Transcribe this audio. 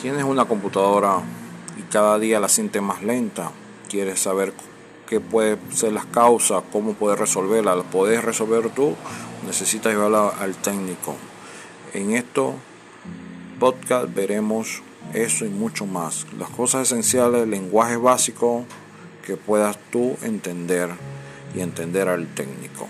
Tienes una computadora y cada día la sientes más lenta. Quieres saber qué puede ser las causas, cómo puedes resolverla. ¿La puedes resolver tú? Necesitas llevarla al técnico. En esto podcast veremos eso y mucho más. Las cosas esenciales, el lenguaje básico que puedas tú entender y entender al técnico.